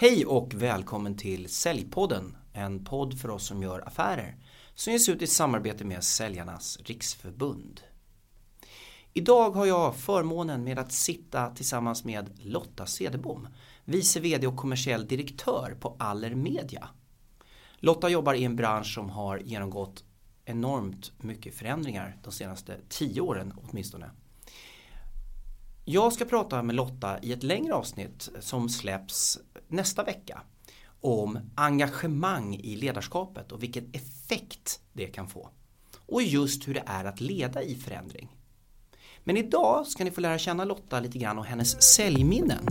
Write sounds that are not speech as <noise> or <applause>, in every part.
Hej och välkommen till Säljpodden, en podd för oss som gör affärer som ges ut i samarbete med Säljarnas Riksförbund. Idag har jag förmånen med att sitta tillsammans med Lotta Cederbom, vice VD och kommersiell direktör på Aller Media. Lotta jobbar i en bransch som har genomgått enormt mycket förändringar de senaste tio åren åtminstone. Jag ska prata med Lotta i ett längre avsnitt som släpps nästa vecka om engagemang i ledarskapet och vilken effekt det kan få. Och just hur det är att leda i förändring. Men idag ska ni få lära känna Lotta lite grann och hennes säljminnen.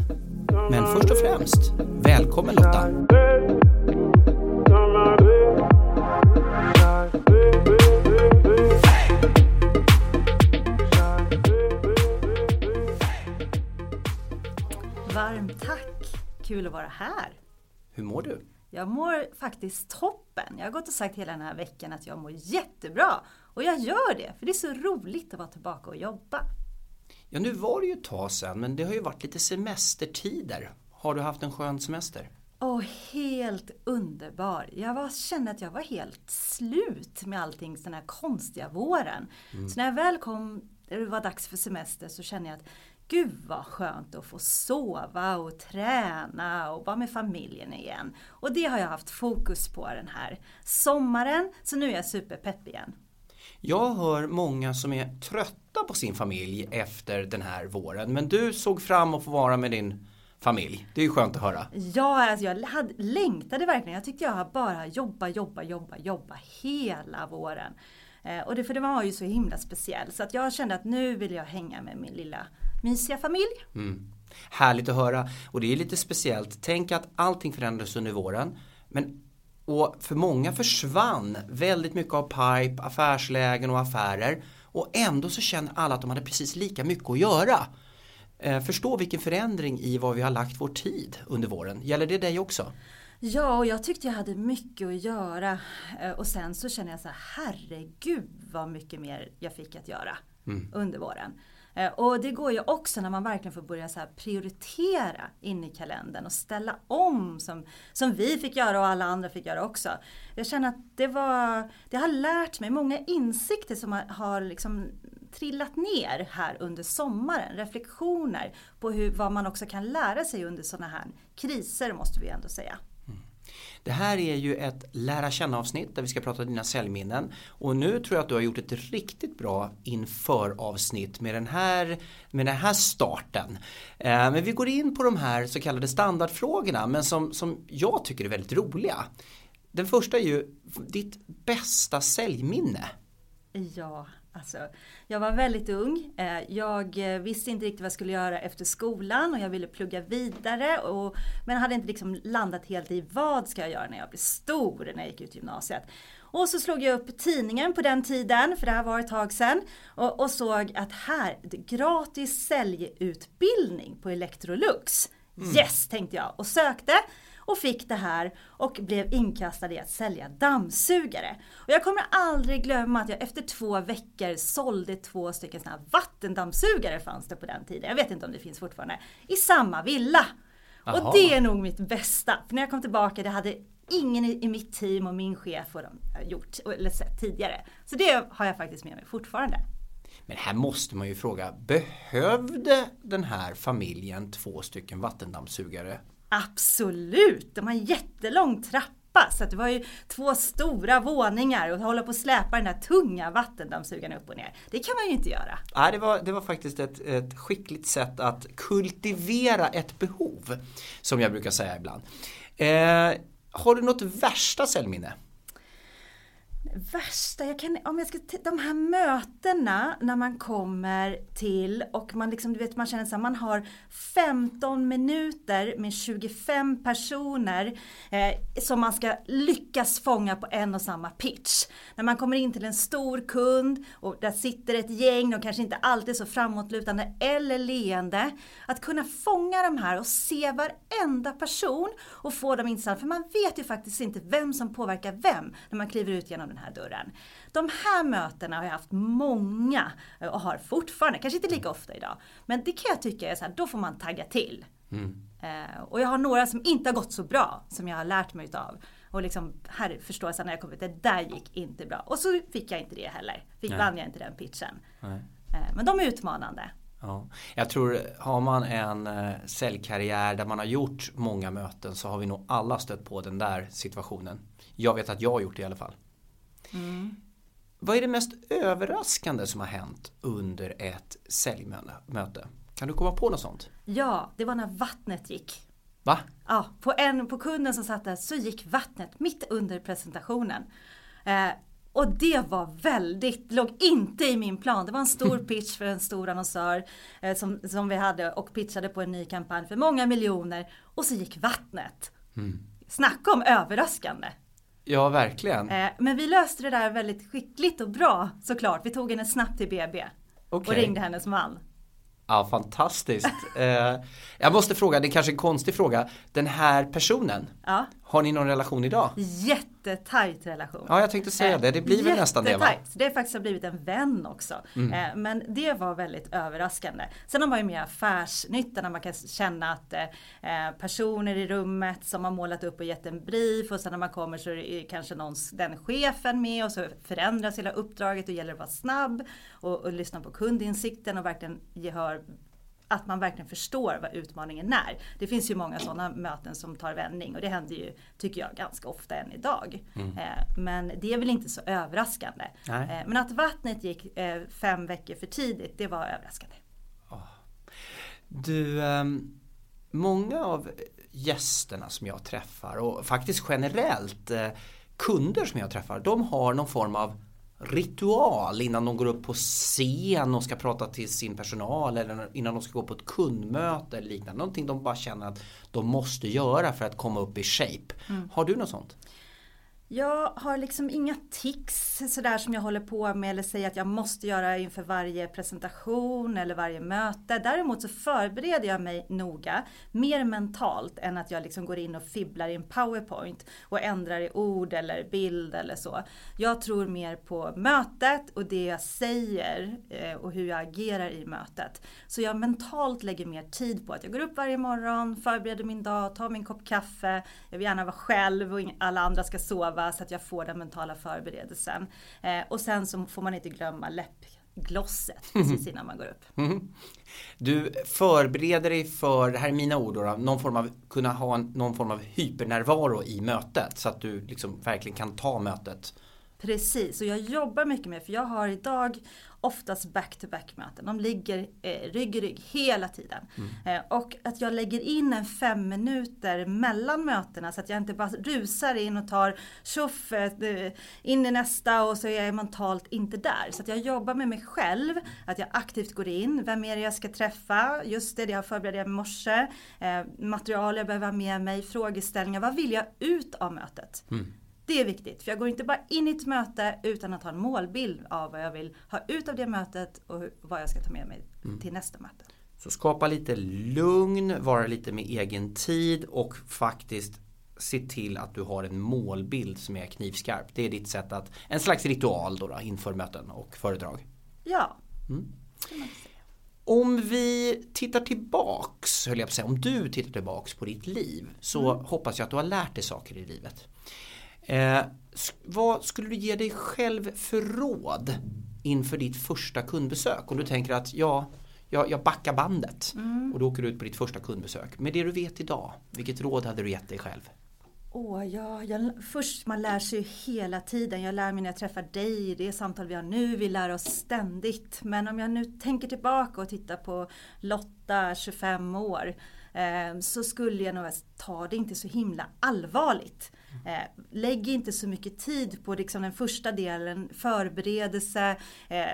Men först och främst, välkommen Lotta! Kul att vara här. Hur mår du? Jag mår faktiskt toppen. Jag har gått och sagt hela den här veckan att jag mår jättebra. Och jag gör det, för det är så roligt att vara tillbaka och jobba. Ja, nu var det ju ett tag sedan, men det har ju varit lite semestertider. Har du haft en skön semester? Åh, helt underbar. Jag var, kände att jag var helt slut med allting den här konstiga våren. Mm. Så när jag väl kom, det var dags för semester, så kände jag att Gud vad skönt att få sova och träna och vara med familjen igen. Och det har jag haft fokus på den här sommaren, så nu är jag superpepp igen. Jag hör många som är trötta på sin familj efter den här våren, men du såg fram att få vara med din familj. Det är ju skönt att höra. Ja, alltså jag hade, längtade verkligen. Jag tyckte jag bara jobba, jobba, jobba, jobba hela våren. Eh, och det, för det var ju så himla speciell. Så att jag kände att nu vill jag hänga med min lilla mysiga familj. Mm. Härligt att höra. Och det är lite speciellt. Tänk att allting förändrades under våren. Men och för många försvann väldigt mycket av pipe, affärslägen och affärer. Och ändå så känner alla att de hade precis lika mycket att göra. Eh, förstå vilken förändring i vad vi har lagt vår tid under våren. Gäller det dig också? Ja, och jag tyckte jag hade mycket att göra. Eh, och sen så känner jag så här, herregud vad mycket mer jag fick att göra mm. under våren. Eh, och det går ju också när man verkligen får börja så prioritera in i kalendern och ställa om som, som vi fick göra och alla andra fick göra också. Jag känner att det var, det har lärt mig många insikter som har liksom trillat ner här under sommaren. Reflektioner på hur, vad man också kan lära sig under sådana här kriser måste vi ändå säga. Det här är ju ett lära känna avsnitt där vi ska prata dina säljminnen och nu tror jag att du har gjort ett riktigt bra inför avsnitt med den här, med den här starten. Eh, men vi går in på de här så kallade standardfrågorna men som, som jag tycker är väldigt roliga. Den första är ju ditt bästa säljminne. Ja, Alltså, jag var väldigt ung. Eh, jag eh, visste inte riktigt vad jag skulle göra efter skolan och jag ville plugga vidare. Och, men hade inte liksom landat helt i vad ska jag göra när jag blir stor när jag gick ut gymnasiet. Och så slog jag upp tidningen på den tiden, för det här var ett tag sedan. Och, och såg att här, gratis säljutbildning på Electrolux. Mm. Yes, tänkte jag och sökte och fick det här och blev inkastad i att sälja dammsugare. Och jag kommer aldrig glömma att jag efter två veckor sålde två stycken sådana här vattendammsugare fanns det på den tiden. Jag vet inte om det finns fortfarande. I samma villa. Aha. Och det är nog mitt bästa. För när jag kom tillbaka, det hade ingen i, mitt team och min chef och de gjort, eller sett tidigare. Så det har jag faktiskt med mig fortfarande. Men här måste man ju fråga, behövde den här familjen två stycken vattendammsugare Absolut! De har en jättelång trappa så det var ju två stora våningar och hålla på att släpa den där tunga vattendammsugaren upp och ner. Det kan man ju inte göra. Nej, det var, det var faktiskt ett, ett skickligt sätt att kultivera ett behov. Som jag brukar säga ibland. Eh, har du något värsta säljminne? Värsta, jag kan, om jag ska, de här mötena när man kommer till och man liksom, du vet, man känner att man har 15 minuter med 25 personer eh, som man ska lyckas fånga på en och samma pitch. När man kommer in till en stor kund och där sitter ett gäng, och kanske inte alltid så framåtlutande eller leende. Att kunna fånga de här och se varenda person och få dem intressanta. För man vet ju faktiskt inte vem som påverkar vem när man kliver ut genom den här dörren. De här mötena har jag haft många och har fortfarande, kanske inte lika ofta idag. Men det kan jag tycka är så här, då får man tagga till. Mm. Eh, och jag har några som inte har gått så bra som jag har lärt mig utav. Och liksom här förstår jag när jag kom ut, det där gick inte bra. Och så fick jag inte det heller. Fick vann jag inte den pitchen. Nej. Eh, men de är utmanande. Ja. Jag tror, har man en eh, säljkarriär där man har gjort många möten så har vi nog alla stött på den där situationen. Jag vet att jag har gjort det i alla fall. Mm. Vad är det mest överraskande som har hänt under ett säljmöte? Kan du komma på något sånt? Ja, det var när vattnet gick. Va? Ja, på, en, på kunden som satt där så gick vattnet mitt under presentationen. Eh, och det var väldigt, låg inte i min plan. Det var en stor <laughs> pitch för en stor annonsör eh, som, som vi hade och pitchade på en ny kampanj för många miljoner. Och så gick vattnet. Mm. Snacka om överraskande. Ja, verkligen. Eh, men vi löste det där väldigt skickligt och bra såklart. Vi tog henne snabbt till BB. Okay. Och ringde hennes man. Ja, fantastiskt. <laughs> eh, jag måste fråga, det är kanske är en konstig fråga. Den här personen, ja. Har ni någon relation idag? Jättetajt relation. Ja, jag tänkte säga det. Det blir väl nästan det va? Det har faktiskt blivit en vän också. Mm. Eh, men det var väldigt överraskande. Sen har man ju mer affärsnytta när man kan känna att eh, personer i rummet som har målat upp och gett en brief och sen när man kommer så är det kanske någon, den chefen med och så förändras hela uppdraget och gäller att vara snabb och, och lyssna på kundinsikten och verkligen gehör att man verkligen förstår vad utmaningen är. Det finns ju många sådana möten som tar vändning och det händer ju, tycker jag, ganska ofta än idag. Mm. Eh, men det är väl inte så överraskande. Nej. Eh, men att vattnet gick eh, fem veckor för tidigt, det var överraskande. Du, ehm, många av gästerna som jag träffar och faktiskt generellt kunder som jag träffar, de har någon form av ritual innan de går upp på scen och ska prata till sin personal eller innan de ska gå på ett kundmöte eller liknande. Någonting de bara känner att de måste göra för att komma upp i shape. Mm. Har du något sånt? Jag har liksom inga tics sådär som jag håller på med eller säger att jag måste göra inför varje presentation eller varje möte. Däremot så förbereder jag mig noga, mer mentalt än att jag liksom går in och fibblar i en powerpoint och ändrar i ord eller bild eller så. Jag tror mer på mötet och det jag säger eh, och hur jag agerar i mötet. Så jag mentalt lägger mer tid på att jag går upp varje morgon, förbereder min dag, tar min kopp kaffe, jag vill gärna vara själv och alla andra ska sova öva så att jag får den mentala förberedelsen. Eh, och sen så får man inte glömma läppglosset <laughs> precis innan man går upp. Mm. Du förbereder dig för, det här är mina ord då, någon form av, kunna ha en, någon form av hypernärvaro i mötet så att du liksom verkligen kan ta mötet Precis, och jag jobbar mycket med, för jag har idag oftast back-to-back möten. De ligger eh, rygg i rygg hela tiden. Mm. Eh, och att jag lägger in en fem minuter mellan mötena så att jag inte bara rusar in och tar tjoff eh, in i nästa och så är jag mentalt inte där. Så att jag jobbar med mig själv, att jag aktivt går in. Vem är det jag ska träffa? Just det, det jag förberedde i morse. Eh, material jag behöver ha med mig, frågeställningar. Vad vill jag ut av mötet? Mm. Det är viktigt, för jag går inte bara in i ett möte utan att ha en målbild av vad jag vill ha ut av det mötet och vad jag ska ta med mig mm. till nästa möte. Så skapa lite lugn, vara lite med egen tid och faktiskt se till att du har en målbild som är knivskarp. Det är ditt sätt att, en slags ritual då, då inför möten och föredrag. Ja. Mm. Om vi tittar tillbaks, höll jag på att säga, om du tittar tillbaks på ditt liv så mm. hoppas jag att du har lärt dig saker i livet. Eh, vad skulle du ge dig själv för råd inför ditt första kundbesök? Om du tänker att ja, jag, jag backar bandet mm. och då åker du ut på ditt första kundbesök. Med det du vet idag, vilket råd hade du gett dig själv? Åh, ja, jag, först man lär sig hela tiden. Jag lär mig när jag träffar dig, det samtal vi har nu, vi lär oss ständigt. Men om jag nu tänker tillbaka och tittar på Lotta, 25 år, eh, så skulle jag nog ta det inte så himla allvarligt. Eh, lägg inte så mycket tid på liksom den första delen, förberedelse, eh,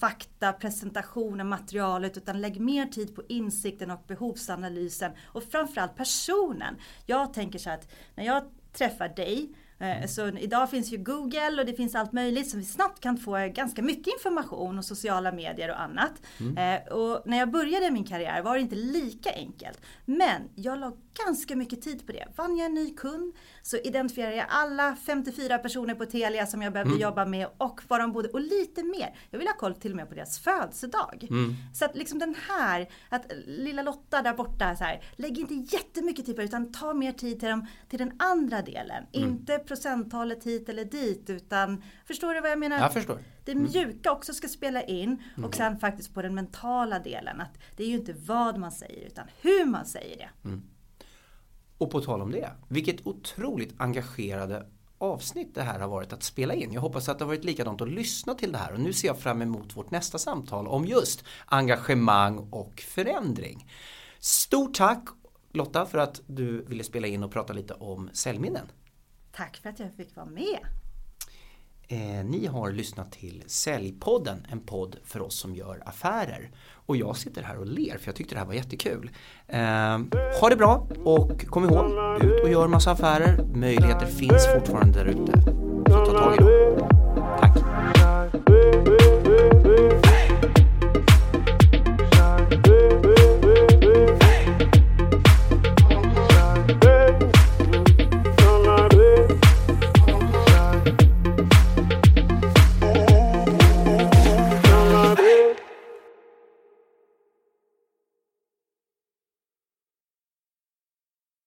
fakta, presentationen, materialet, utan lägg mer tid på insikten och behovsanalysen och framförallt personen. Jag tänker så att när jag träffar dig Eh, så idag finns ju Google och det finns allt möjligt så vi snabbt kan få ganska mycket information och sociala medier och annat. Mm. Eh, och när jag började min karriär var det inte lika enkelt. Men jag la ganska mycket tid på det. Vann jag en ny kund så identifierar jag alla 54 personer på Telia som jag behövde mm. jobba med och var de bodde och lite mer. Jag vill ha koll till och med på deras födelsedag. Mm. Så att liksom den här, att lilla Lotta där borta, så här, lägg inte jättemycket tid på det utan ta mer tid till, dem, till den andra delen. Mm. Inte procenttalet hit eller dit utan, förstår du vad jag menar? Jag förstår. Det mm. mjuka också ska spela in och mm. sen faktiskt på den mentala delen. Att det är ju inte vad man säger utan hur man säger det. Och på tal om det, vilket otroligt engagerade avsnitt det här har varit att spela in. Jag hoppas att det har varit likadant att lyssna till det här och nu ser jag fram emot vårt nästa samtal om just engagemang och förändring. Stort tack Lotta för att du ville spela in och prata lite om säljminnen. Tack för att jag fick vara med. Eh, ni har lyssnat till Säljpodden, en podd för oss som gör affärer. Och jag sitter här och ler för jag tyckte det här var jättekul. Eh, ha det bra och kom ihåg, ut och gör massa affärer. Möjligheter finns fortfarande där ute. Så ta tag i dem.